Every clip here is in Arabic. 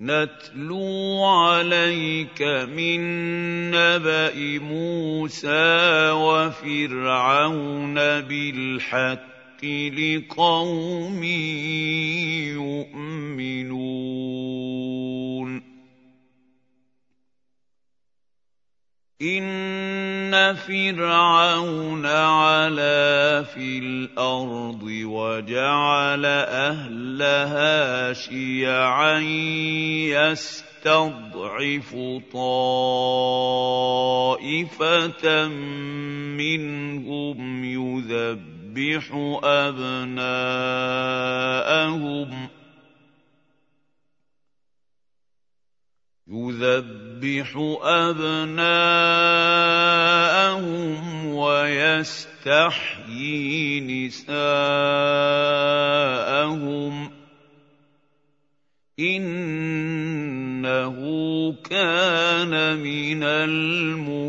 نتلو عليك من نبأ موسى وفرعون بالحق لقوم يؤمنون. ان فرعون علا في الأرض وجعل اهلها شيعا يستضعف طائفه منهم يذبح ابناءهم يذبح أبناءهم ويستحيي نساءهم إنه كان من المفسدين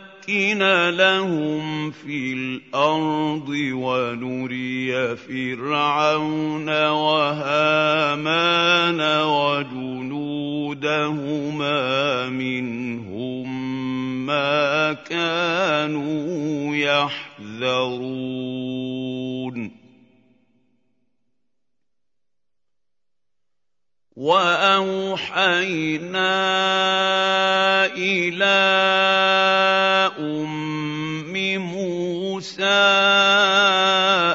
نُمَكِّنَ لَهُمْ فِي الْأَرْضِ وَنُرِيَ فِرْعَوْنَ وَهَامَانَ وَجُنُودَهُمَا مِنْهُم مَّا كَانُوا يَحْذَرُونَ. وَأَوْحَيْنَا إِلَىٰ أُمِّ مُوسَىٰ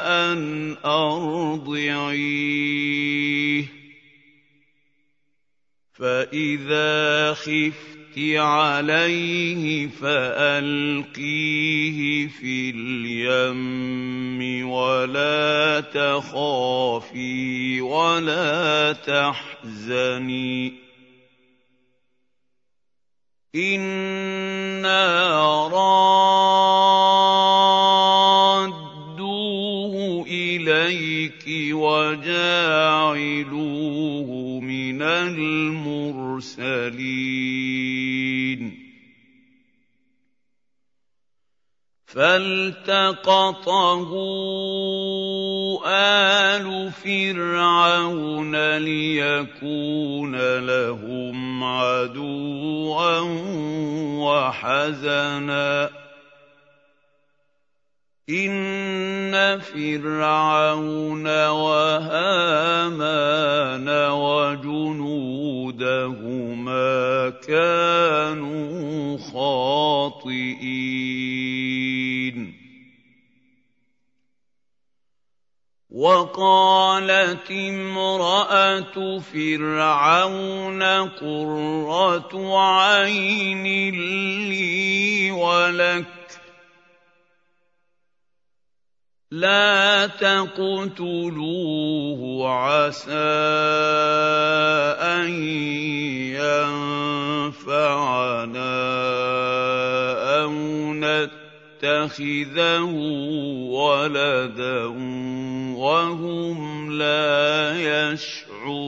أَنْ أَرْضِعِيهِ ۖ. فَإِذَا خِفْتِ عَلَيْهِ فَأَلْقِيهِ فِي الْيَمِّ وَلَا تَخَافِي وَلَا تَحْزَنِي ۖ إِنَّا رَادُّوهُ إِلَيْكِ وَجَاعِلُوهُ مِنَ الْمُرْسَلِينَ. فَالْتَقَطَهُ آلُ فِرْعَوْنَ لِيَكُونَ لَهُمْ عَدُوًّا وَحَزَنًا ۗ. إِنَّ فِرْعَوْنَ وَهَامَانَ وَجُنُودَهُمَا كَانُوا خَاطِئِينَ وَقَالَتِ امْرَأَتُ فِرْعَوْنَ قُرَّةُ عَيْنٍ لِّي وَلَكَ ۖ لَا تَقْتُلُوهُ عَسَىٰ أَن يَنفَعَنَا أَوْ نَتَّخِذَهُ وَلَدًا وَهُمْ لَا يَشْعُرُونَ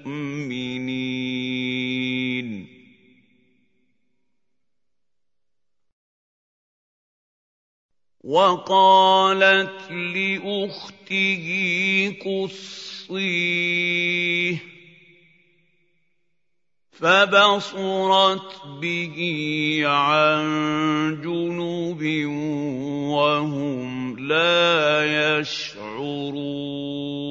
وقالت لأخته قصيه فبصرت به عن جنب وهم لا يشعرون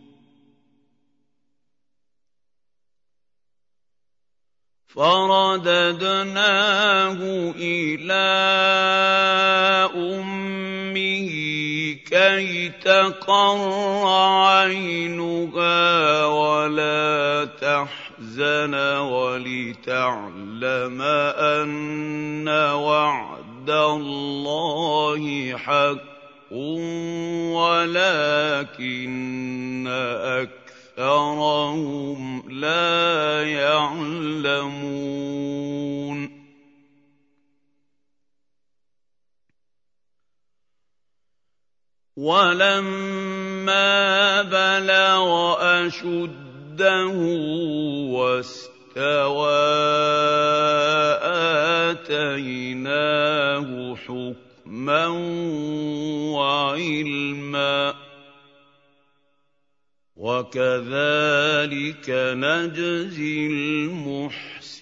فرددناه إلى أمه كي تقر عينها ولا تحزن ولتعلم أن وعد الله حق ولكن أكثرهم لا يعلمون وَلَمَّا بَلَغَ أَشُدَّهُ وَاسْتَوَىٰ آتَيْنَاهُ حُكْمًا وَعِلْمًا ۚ وَكَذَٰلِكَ نَجْزِي الْمُحْسِنِينَ.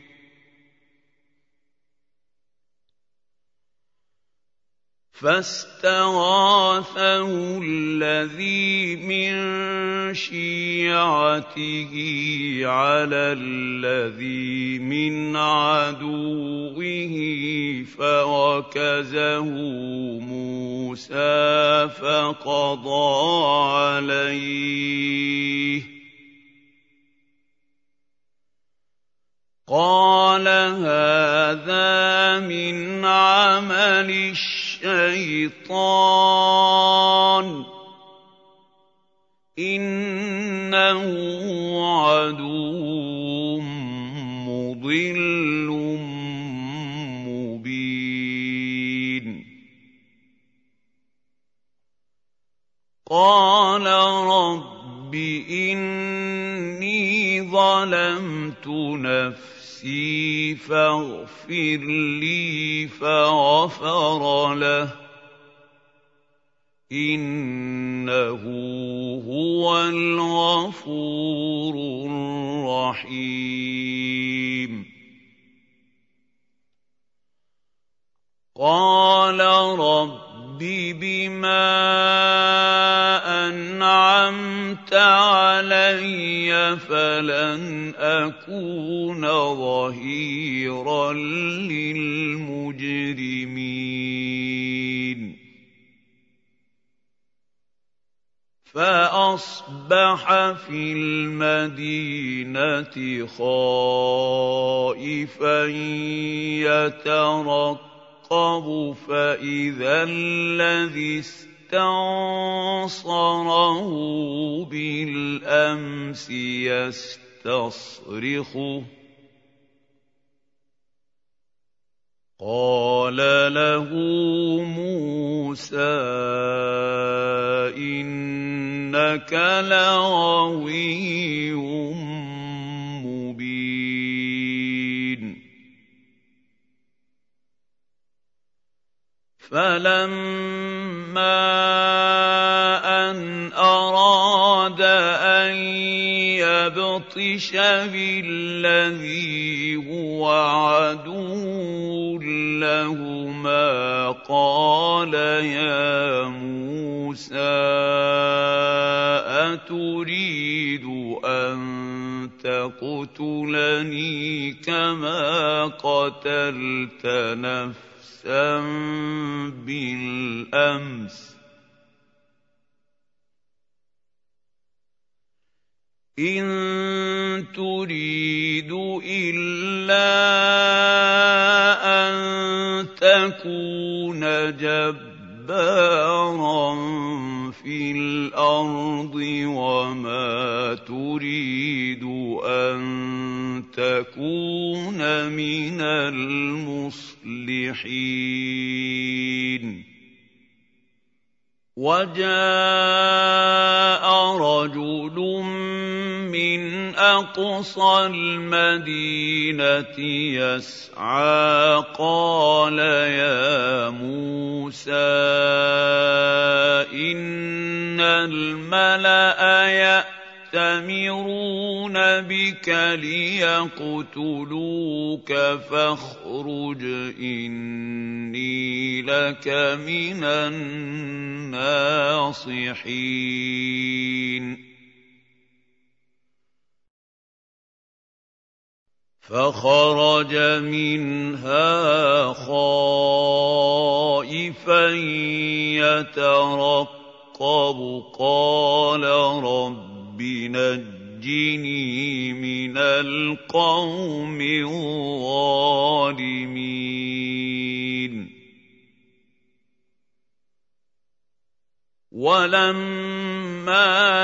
فاستغاثه الذي من شيعته على الذي من عدوه فوكزه موسى فقضى عليه. قال هذا من عمل الشيطان. إنه عدو مضل مبين. قال رب إني ظلمت نفسي نفسي فاغفر لي فغفر له. إنه هو الغفور الرحيم. قال رب بما أنعمت علي فلن أكون ظهيرا للمجرمين. فأصبح في المدينة خائفا يترقب فإذا الذي اسْتَنصَرَهُ بِالْأَمْسِ يَسْتَصْرِخُهُ. قَالَ لَهُ مُوسَىٰ إِنَّكَ لَغَوِيٌّ فَلَمَّا أَنْ أَرَادَ أَن يَبْطِشَ بِالَّذِي هُوَ عَدُوٌّ لَّهُمَا قَالَ يَا مُوسَىٰ أَتُرِيدُ أَن تَقْتُلَنِي كَمَا قَتَلْتَ نَفْسًا نفسا بالامس ان تريد الا ان تكون جبارا في الأرض وما تريد تكون من المصلحين. وجاء رجل من أقصى المدينة يسعى قال يا موسى إن الملأ ياتمرون بك ليقتلوك فاخرج اني لك من الناصحين فخرج منها خائفا يترقب قال رب نجني من القوم الظالمين. ولما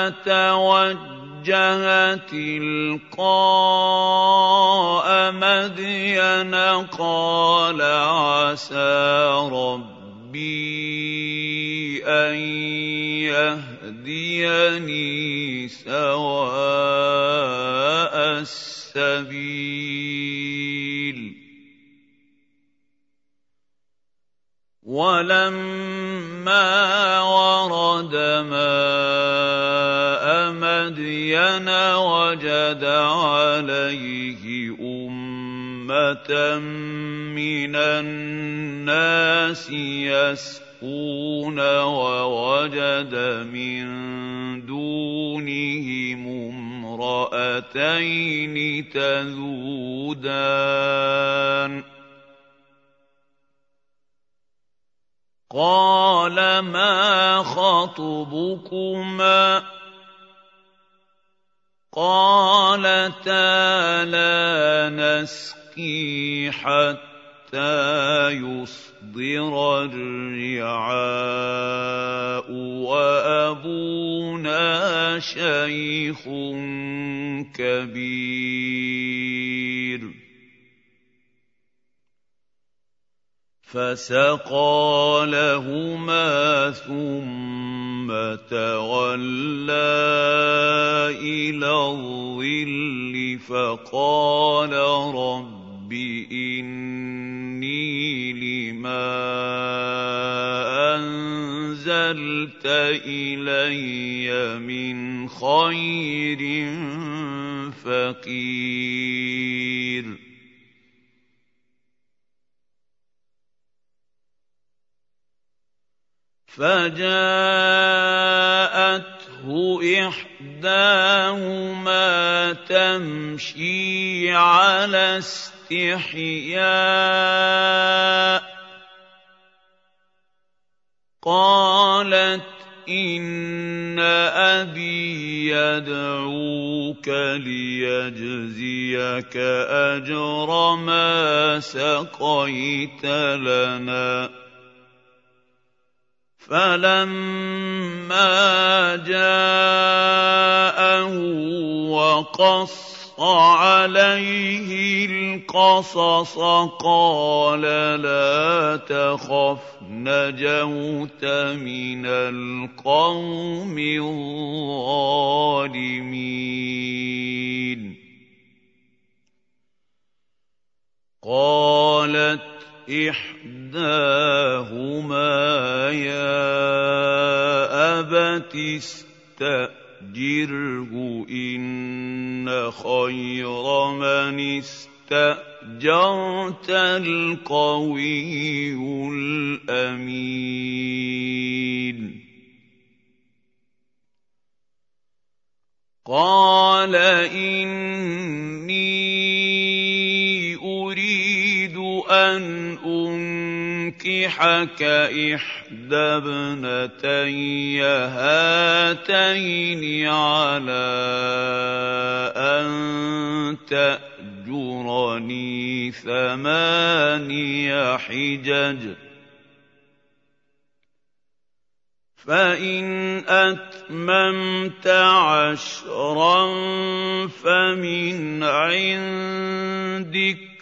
توجه تلقاء مدين قال عسى ربي ان يهديني سواء السبيل ولما ورد ماء مدين وجد عليه امه من الناس يسقون ووجد من دونهم امراتين تذودان قال ما خطبكما قالتا لا نسقي حتى يصدر الرعاء وابونا شيخ كبير فسقى لهما ثم تولى إلى الظل فقال رب إني لما أنزلت إلي من خير فقير. فجاءته إحداهما تمشي على استحياء قالت إن أبي يدعوك ليجزيك أجر ما سقيت لنا. فَلَمَّا جَاءَهُ وَقَصَّ عَلَيْهِ الْقَصَصَ قَالَ لَا تَخَفْ نَجَوْتَ مِنَ الْقَوْمِ الظَّالِمِينَ. قَالَتْ إِحْدَاهُمَا يَا أَبَتِ اسْتَأْجِرْهُ إِنَّ خَيْرَ مَنِ اسْتَأْجَرْتَ الْقَوِيُّ الْأَمِينُ. قَالَ إِنِّي أُرِيدُ أَنْ أُنكِحَكَ إِحْدَى ابْنَتَيَّ هَاتَيْنِ عَلَىٰ أَن تَأْجُرَنِي ثَمَانِيَ حِجَجٍ ۖ. فَإِنْ أَتْمَمْتَ عَشْرًا فَمِنْ عِندِكَ ۖ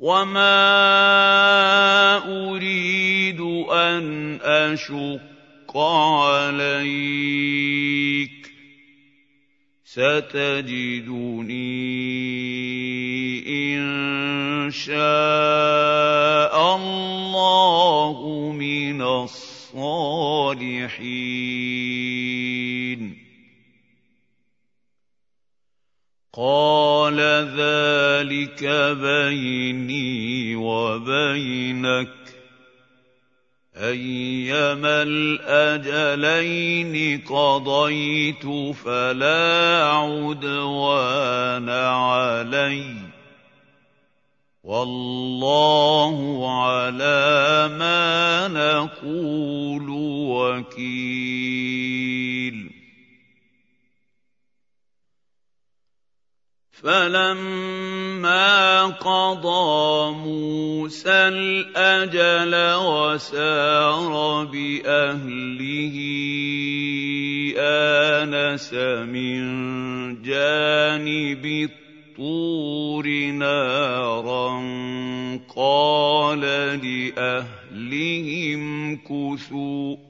وَمَا أُرِيدُ أَنْ أَشُقَّ عَلَيْكَ ۚ سَتَجِدُنِي إِن شَاءَ اللَّهُ مِنَ الصالحين قال ذلك بيني وبينك. أيما الأجلين قضيت فلا عدوان عليّ. وَاللَّهُ عَلَىٰ مَا نَقُولُ وَكِيلٌ. فَلَمَّا قَضَىٰ مُوسَى الْأَجَلَ وَسَارَ بِأَهْلِهِ آنَسَ مِن جَانِبِ الطُّورِ نَارًا قَالَ لِأَهْلِهِ امْكُثُوا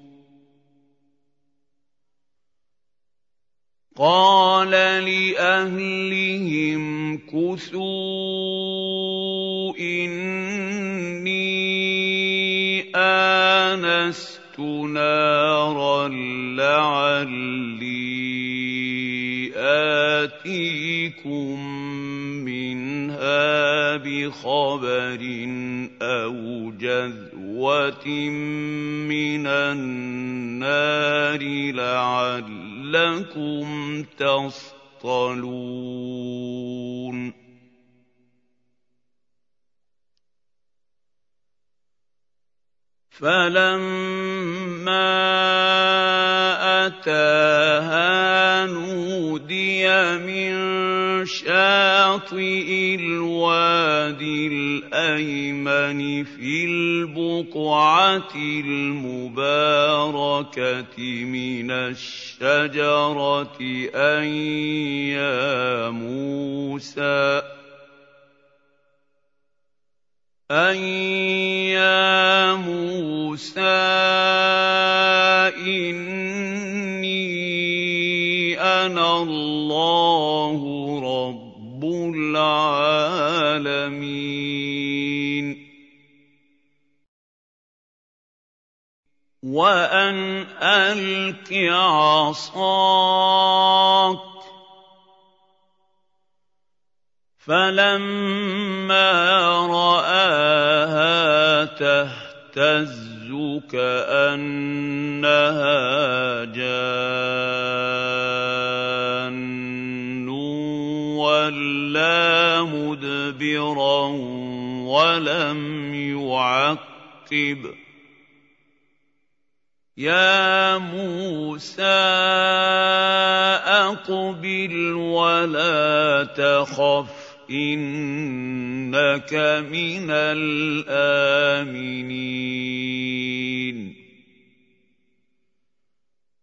قال لأهله امكثوا إني آنست نارا لعلي آتيكم منها بخبر أو جذوة من النار لعلكم تصطلون. فَلَمَّا أَتَاهَا نُودِيَ مِن شَاطِئِ الْوَادِ الْأَيْمَنِ فِي الْبُقْعَةِ الْمُبَارَكَةِ مِنَ الشَّجَرَةِ أَن يَا مُوسَىٰ أَن يَا مُوسَىٰ إِنِّي أَنَا اللَّهُ الْعَالَمِينَ وَأَنْ أَلْقِ عَصَاكَ. فَلَمَّا رَآهَا تَهْتَزُّ كَأَنَّهَا جَانٌّ. مُدْبِرًا وَلَمْ يُعَقِّبْ ۚ. يَا مُوسَىٰ أَقْبِلْ وَلَا تَخَفْ إِنَّكَ مِنَ الْآمِنِينَ.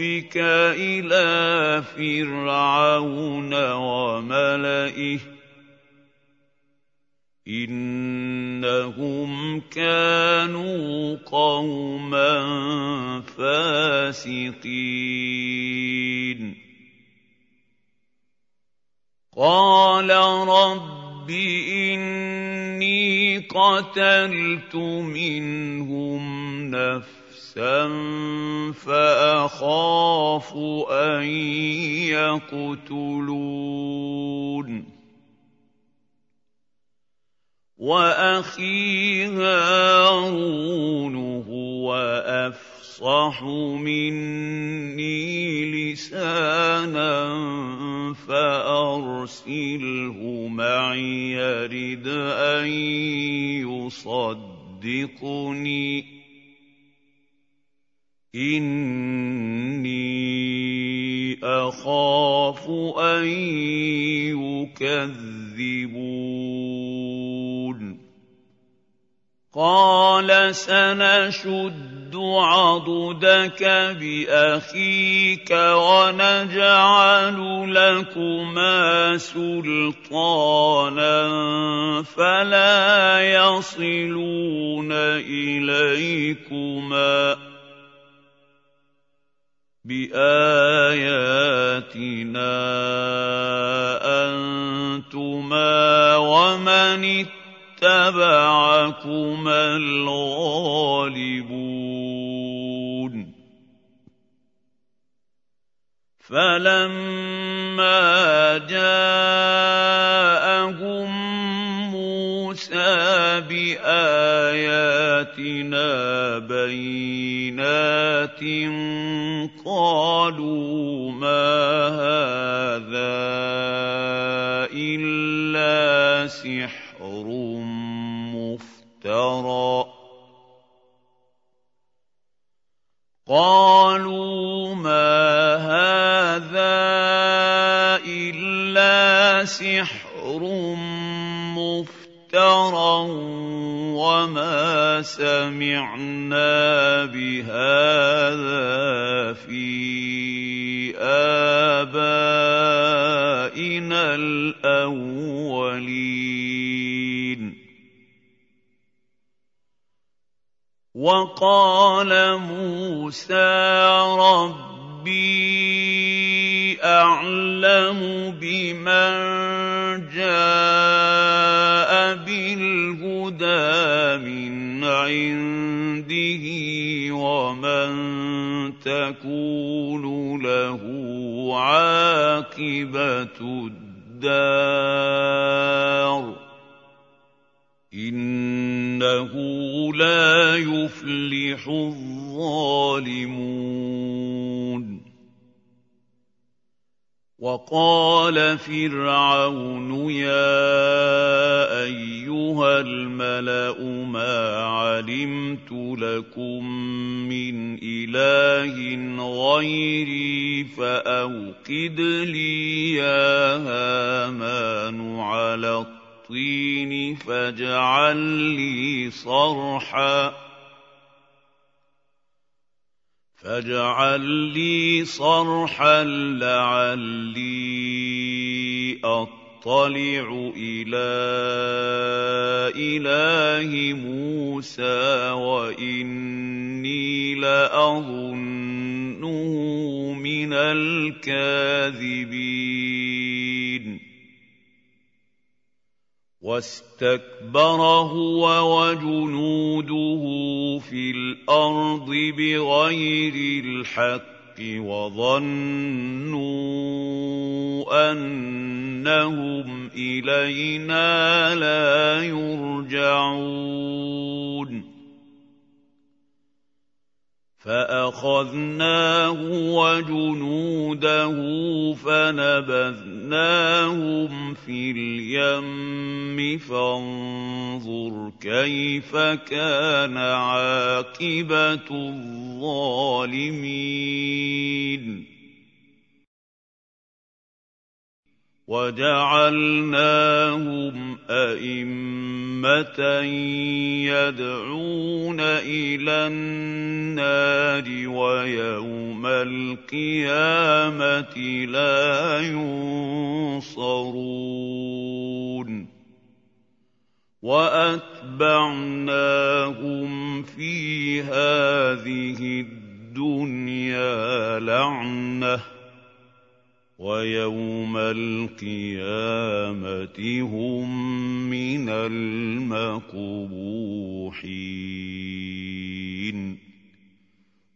إلى فرعون وملئه انهم كانوا قوما فاسقين قال رب اني قتلت منهم نفسا فاخاف ان يقتلون واخي هارون هو افصح مني لسانا فارسله معي يرد ان يصدقني اني اخاف ان يكذبون قال سنشد عضدك باخيك ونجعل لكما سلطانا فلا يصلون اليكما بآياتنا أنتما ومن اتبعكما الغالبون. فلما جاءهم موسى بآياتنا بينات قالوا ما هذا إلا سحر مفترى. قالوا ما هذا إلا سحر مفترى وما سمعنا بهذا في آبائنا الأولين. وقال موسى ربي أعلم بمن جاء بالهدى من عنده ومن تكون له عاقبة الدار إنه لا يفلح الظالمون وقال فرعون يا أيها الملأ ما علمت لكم من إله غيري فأوقد لي يا هامان على الطين فاجعل لي صرحا فاجعل لي صرحا لعلي أطلع إلى إله موسى وإني لأظنه من الكاذبين. واستكبر هو وجنوده في الأرض بغير الحق وظنوا أنهم إلينا لا يرجعون فأخذناه وجنوده فنبذناهم في اليم فانظر كيف كان عاقبة الظالمين. وجعلناهم أئمة يدعون إلى النار ويوم القيامة لا ينصرون. وأتبعناهم في هذه الدنيا لعنة. ويوم القيامة هم من المقبوحين.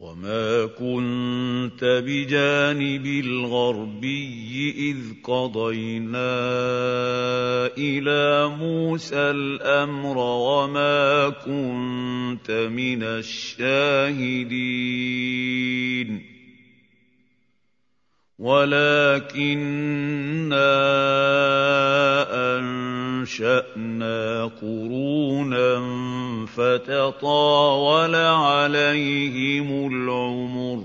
وما كنت بجانب الغربي اذ قضينا إلى موسى الامر وما كنت من الشاهدين ولكنا انشانا قرونا فتطاول عليهم العمر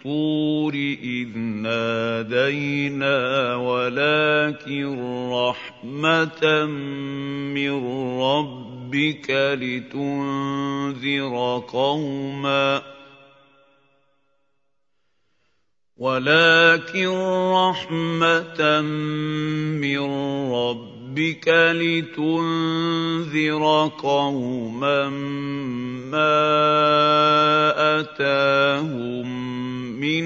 الطور إذ نادينا ولكن رحمة من ربك لتنذر قوما ولكن رحمة من ربك لتنذر قوما ما أتاهم من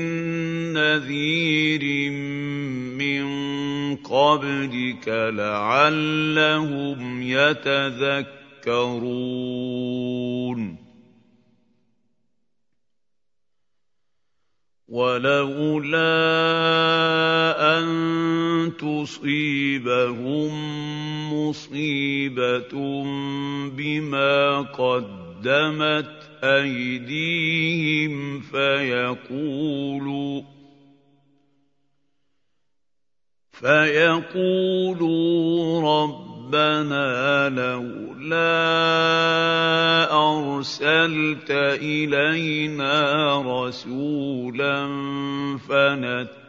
نذير من قبلك لعلهم يتذكرون ولولا ان تصيبهم مصيبه بما قدمت أيديهم فيقولوا فيقولوا ربنا لولا أرسلت إلينا رسولا فنتبع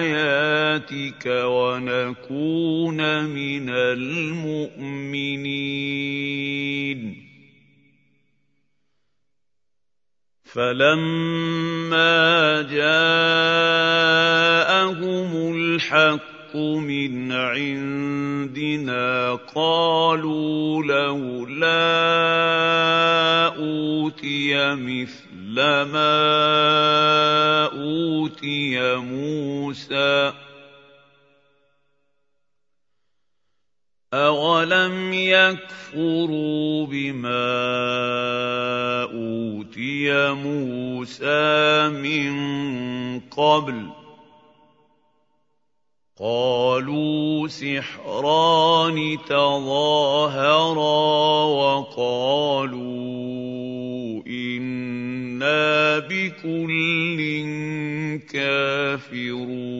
آياتك ونكون من المؤمنين. فلما جاءهم الحق من عندنا قالوا لولا أوتي مثل ما أوتي موسى أولم يكفروا بما أوتي موسى من قبل قالوا سحران تظاهرا وقالوا إنا بكل كافرون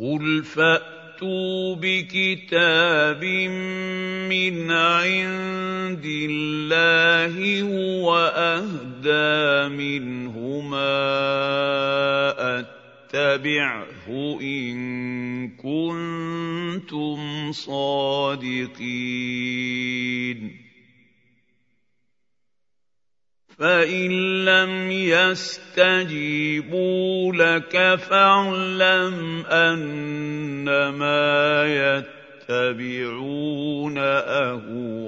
قل فاتوا بكتاب من عند الله هو اهدى منهما اتبعه ان كنتم صادقين فان لم يستجيبوا لك فاعلم انما يتبعون اهواءهم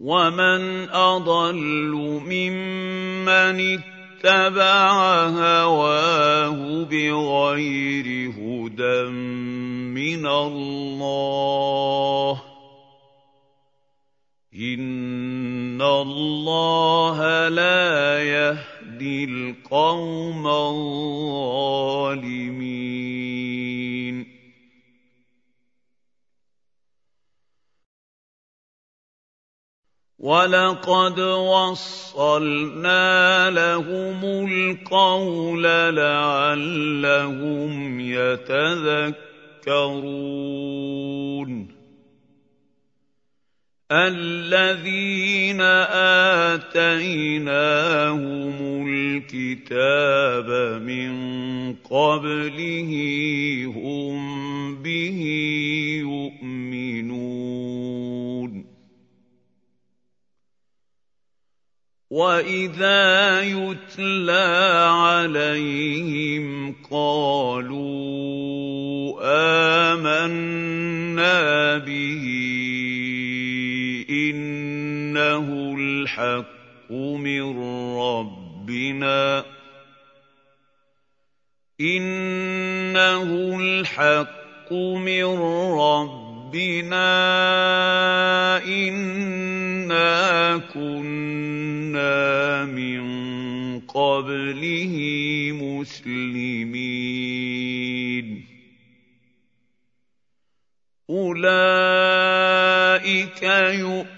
ومن اضل ممن اتبع هواه بغير هدى من الله ان الله لا يهدي القوم الظالمين ولقد وصلنا لهم القول لعلهم يتذكرون الذين اتيناهم الكتاب من قبله هم به يؤمنون واذا يتلى عليهم قالوا امنا به إنه الحق من ربنا إنه الحق من ربنا إنا كنا من قبله مسلمين أولئك يؤمنون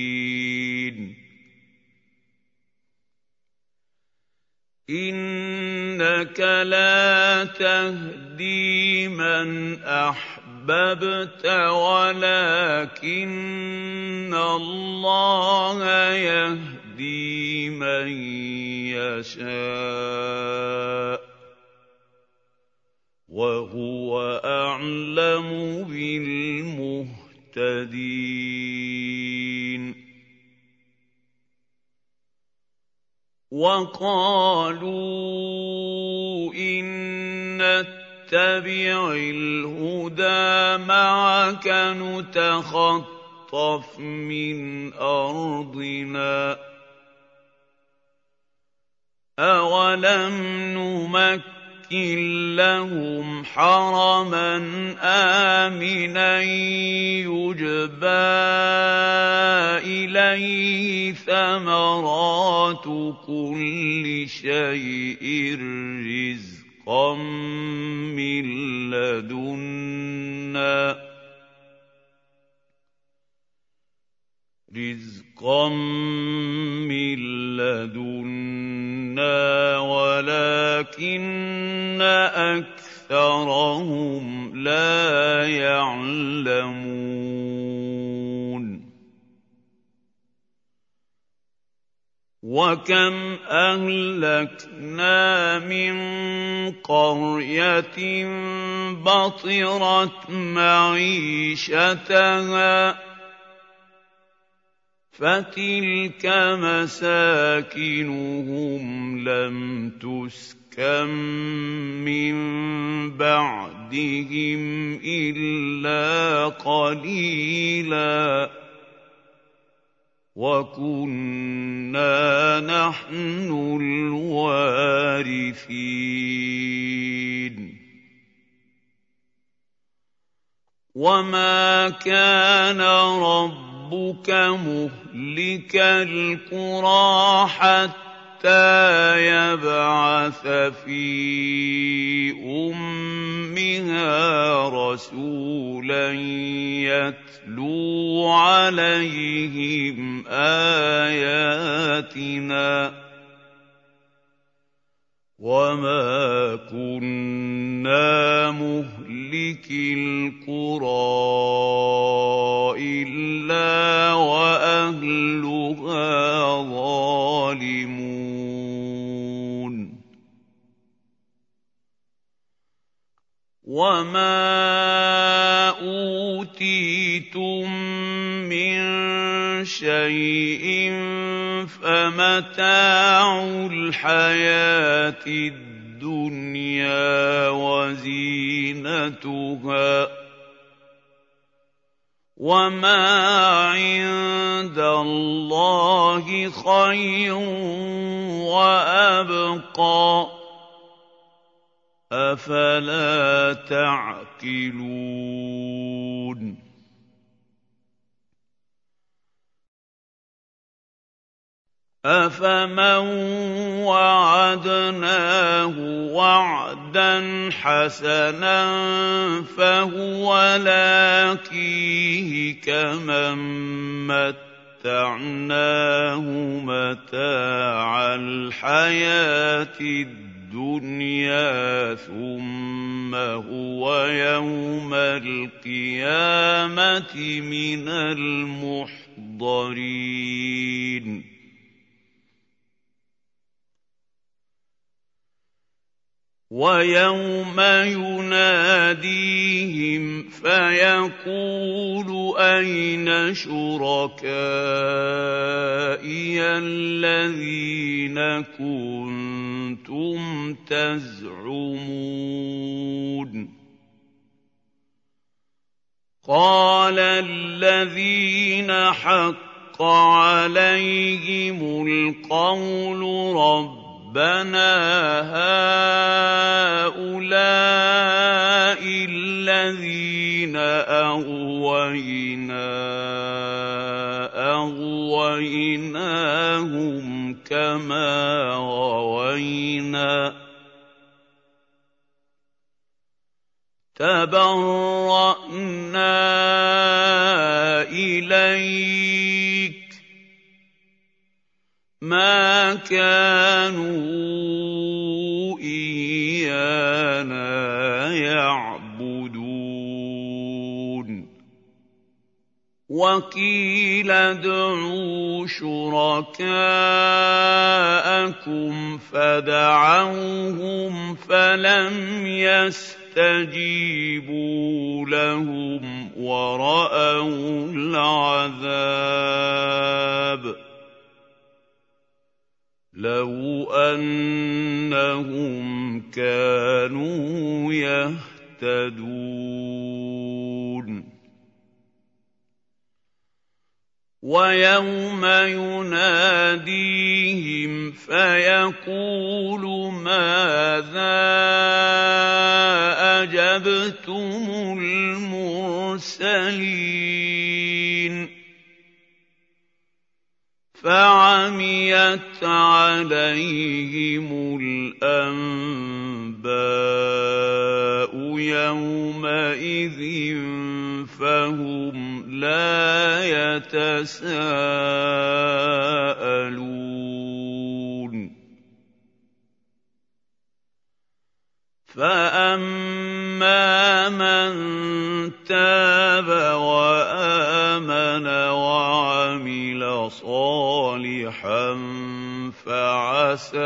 انك لا تهدي من احببت ولكن الله يهدي من يشاء وهو اعلم بالمهتدين وقالوا إن نتبع الهدى معك نتخطف من أرضنا. أولم نمكن نمكن لهم حرما آمنا يجبى إليه ثمرات كل شيء رزقا من لدنا رزقا من لدنا ولكن اكثرهم لا يعلمون وكم اهلكنا من قريه بطرت معيشتها فتلك مساكنهم لم تسكن من بعدهم الا قليلا وكنا ونحن الوارثين وما كان ربك مهلك القرى حتى يبعث في أمها رسولا يتلو عليهم آياتنا. وما كنا مهلك القرى الا واهلها ظالمون وما اوتيتم من شيء فمتاع الحياة الدنيا وزينتها وما عند الله خير وأبقى أفلا تعقلون أَفَمَن وَعَدْنَاهُ وَعْدًا حَسَنًا فَهُوَ لَاقِيهِ كَمَن مَّتَّعْنَاهُ مَتَاعَ الْحَيَاةِ الدُّنْيَا ثُمَّ هُوَ يَوْمَ الْقِيَامَةِ مِنَ الْمُحْضَرِينَ وَيَوْمَ يُنَادِيهِمْ فَيَقُولُ أَيْنَ شُرَكَائِيَ الَّذِينَ كُنتُمْ تَزْعُمُونَ؟ قَالَ الَّذِينَ حَقَّ عَلَيْهِمُ الْقَوْلُ رَبِّ رَبَّنَا هَٰؤُلَاءِ الَّذِينَ أَغْوَيْنَا أَغْوَيْنَاهُمْ كَمَا غَوَيْنَا. تَبَرَّأْنَا إِلَيْكَ مَا كَانُوا إِيَّانَا يَعْبُدُونَ. وَقِيلَ ادْعُوا شُرَكَاءَكُمْ فَدَعَوْهُمْ فَلَمْ يَسْتَجِيبُوا لَهُمْ وَرَأَوُا الْعَذَابَ. لَوْ أَنَّهُمْ كَانُوا يَهْتَدُونَ وَيَوْمَ يُنَادِيهِمْ فَيَقُولُ مَاذَا أَجَبْتُمُ الْمُرْسَلِينَ فَعَمِيَتْ عَلَيْهِمُ الْأَنبَاءُ يَوْمَئِذٍ فَهُمْ لَا يَتَسَاءَلُونَ. فَأَمَّا مَن تَابَ وَآمَنَ وَعَمِلَ صَالِحًا فَعَسَىٰ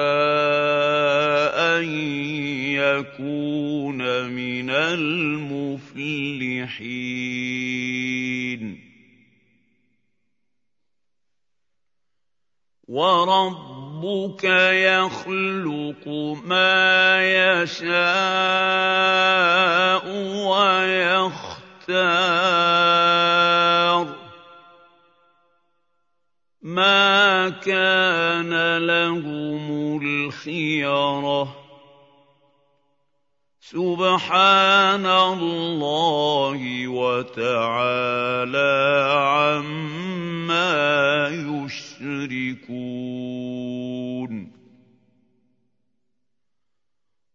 أَن يَكُونَ مِنَ الْمُفْلِحِينَ وَرَبُّكَ يَخْلُقُ مَا يَشَاءُ وَيَخْتَارُ. ما كان لهم الخيره سبحان الله وتعالى عما يشركون.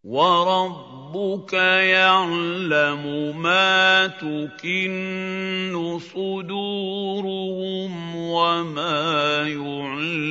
وربك يعلم ما تكن صدورهم وما يعلنون.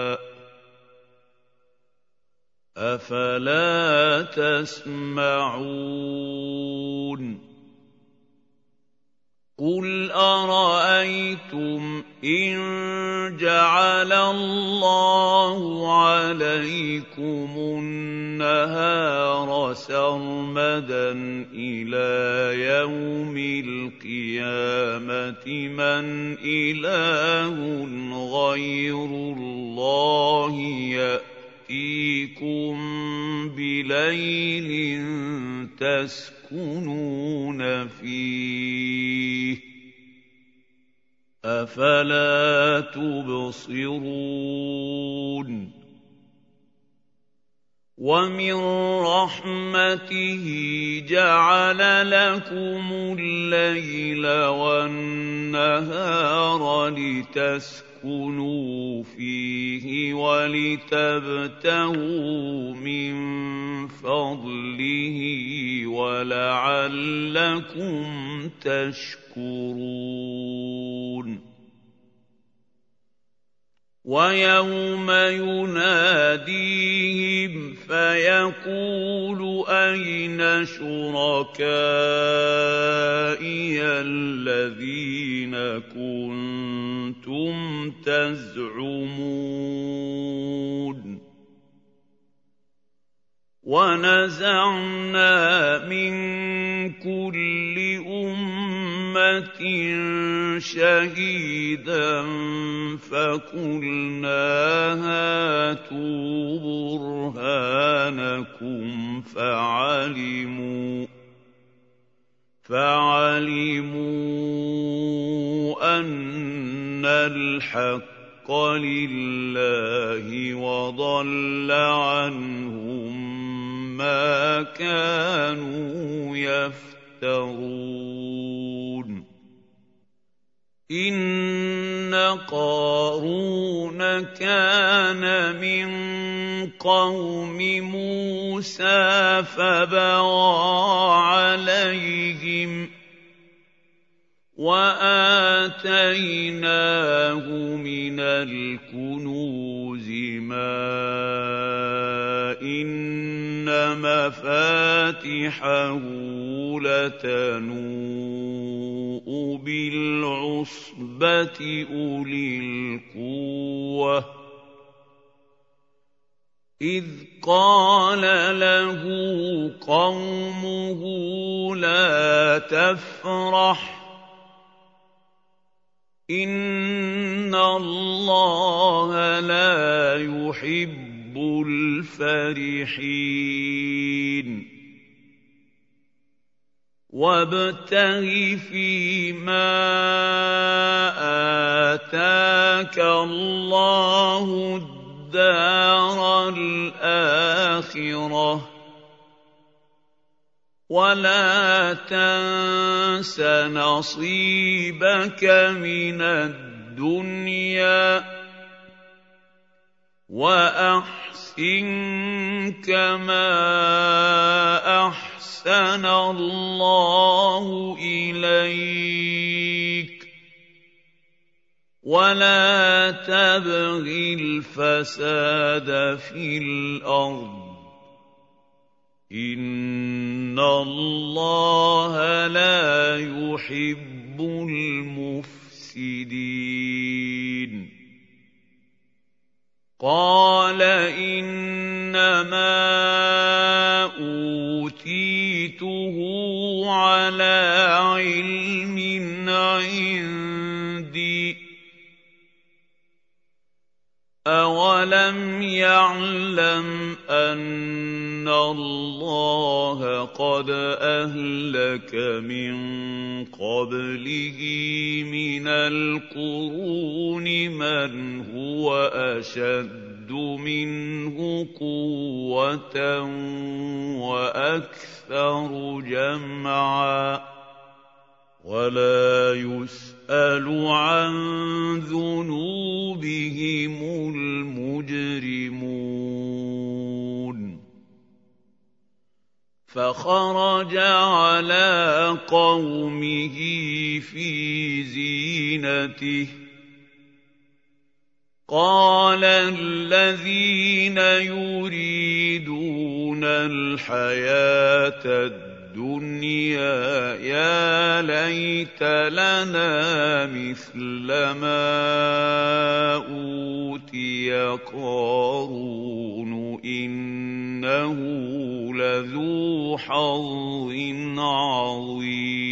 أفلا تسمعون قل أرأيتم إن جعل الله عليكم النهار سرمدا إلى يوم القيامة من إله غير الله يأتي ياتيكم بليل تسكنون فيه افلا تبصرون ومن رحمته جعل لكم الليل والنهار لتسكنوا لتسكنوا فيه ولتبتغوا من فضله ولعلكم تشكرون. ويوم يناديهم فيقول أين شركائي الذين كنتم تزعمون؟ ونزعنا من كل أمة شهيدا فقلنا هاتوا برهانكم فعلموا فعلموا أن الحق لله وضل عنهم ما كانوا يفترون. إن قارون كان من قوم موسى فبغى عليهم وآتيناه من الكنوز ما إن مفاتحه لتنوء بالعصبة أولي القوة. إذ قال له قومه لا تفرح ان الله لا يحب الفرحين وابتغ فيما اتاك الله الدار الاخره ولا تنس نصيبك من الدنيا واحسن كما احسن الله اليك ولا تبغ الفساد في الأرض ان الله لا يحب المفسدين قال انما اوتيته على علم عندي اولم يعلم ان الله قد اهلك من قبله من القرون من هو اشد منه قوه وأكثر جمعا ولا يسأل عن ذنوبهم المجرمون. فخرج على قومه في زينته. قال الذين يريدون الحياة الدنيا الدنيا يا ليت لنا مثل ما أوتي قارون إنه لذو حظ عظيم.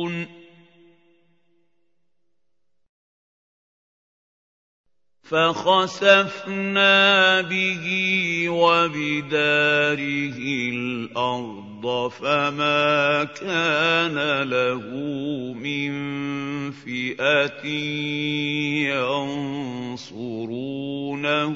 فخسفنا به وبداره الأرض فما كان له من فئة ينصرونه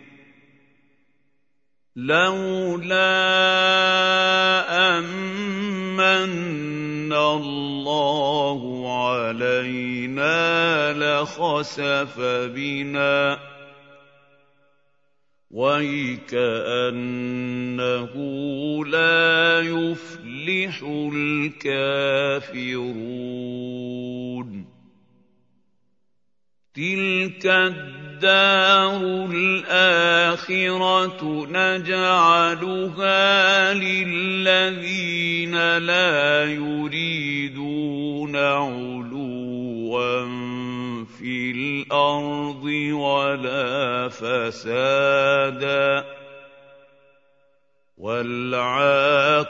لولا أمن الله علينا لخسف بنا. ويكانه لا يفلح الكافرون. تلك الدار الآخرة نجعلها للذين لا يريدون علوا في الأرض ولا فسادا والعاقبة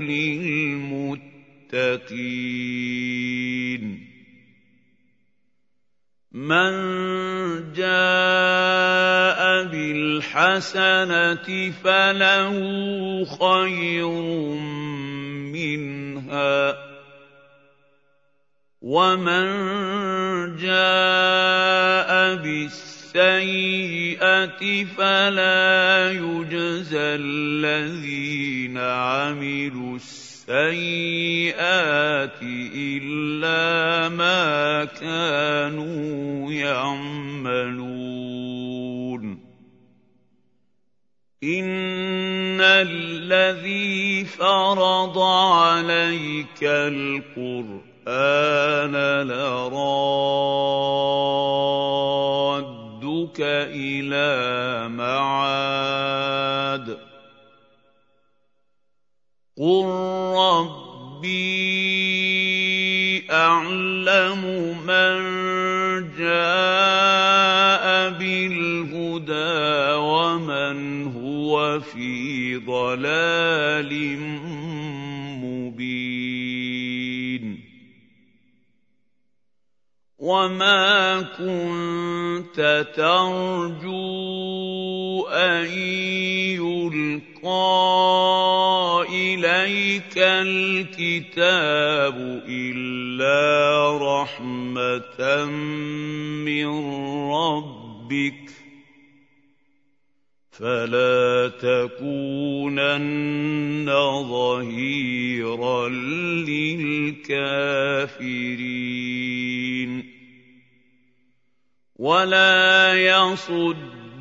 للمتقين من جاء بالحسنة فله خير منها. ومن جاء بالسيئة فلا يجزى الذين عملوا السيئات إلا ما كانوا يعملون. إن الذي فرض عليك القرآن لرادك إلى معاد. قل ربي أعلم من جاء بالهدى ومن هو في ضلال وما كنت ترجو ان يلقى إليك الكتاب إلا رحمة من ربك فلا تكونن ظهيرا للكافرين. ولا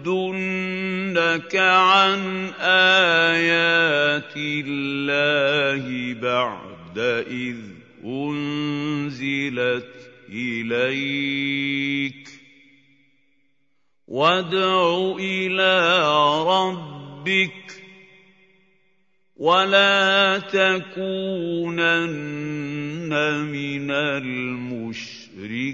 يصدنك عن ايات الله بعد اذ انزلت اليك وادع إلى ربك ولا تكونن من المشركين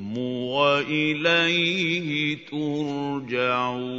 الْحُكْمُ وَإِلَيْهِ تُرْجَعُونَ.